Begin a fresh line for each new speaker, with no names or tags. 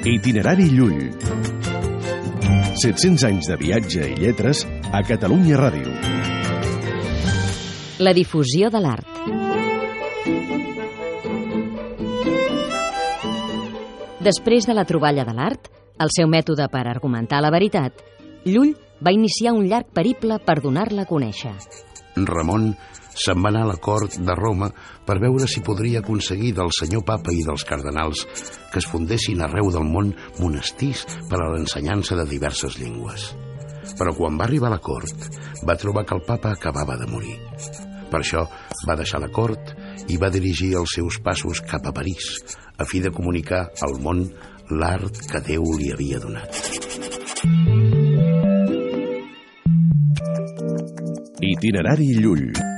Itinerari Llull. 700 anys de viatge i lletres a Catalunya Ràdio.
La difusió de l'art. Després de la troballa de l'art, el seu mètode per argumentar la veritat, Llull va iniciar un llarg periple per donar-la a conèixer.
Ramon se'n va anar a la cort de Roma per veure si podria aconseguir del senyor papa i dels cardenals que es fundessin arreu del món monestirs per a l'ensenyança de diverses llengües. Però quan va arribar a la cort, va trobar que el papa acabava de morir. Per això va deixar la cort i va dirigir els seus passos cap a París, a fi de comunicar al món l'art que Déu li havia donat.
Itinerari Llull.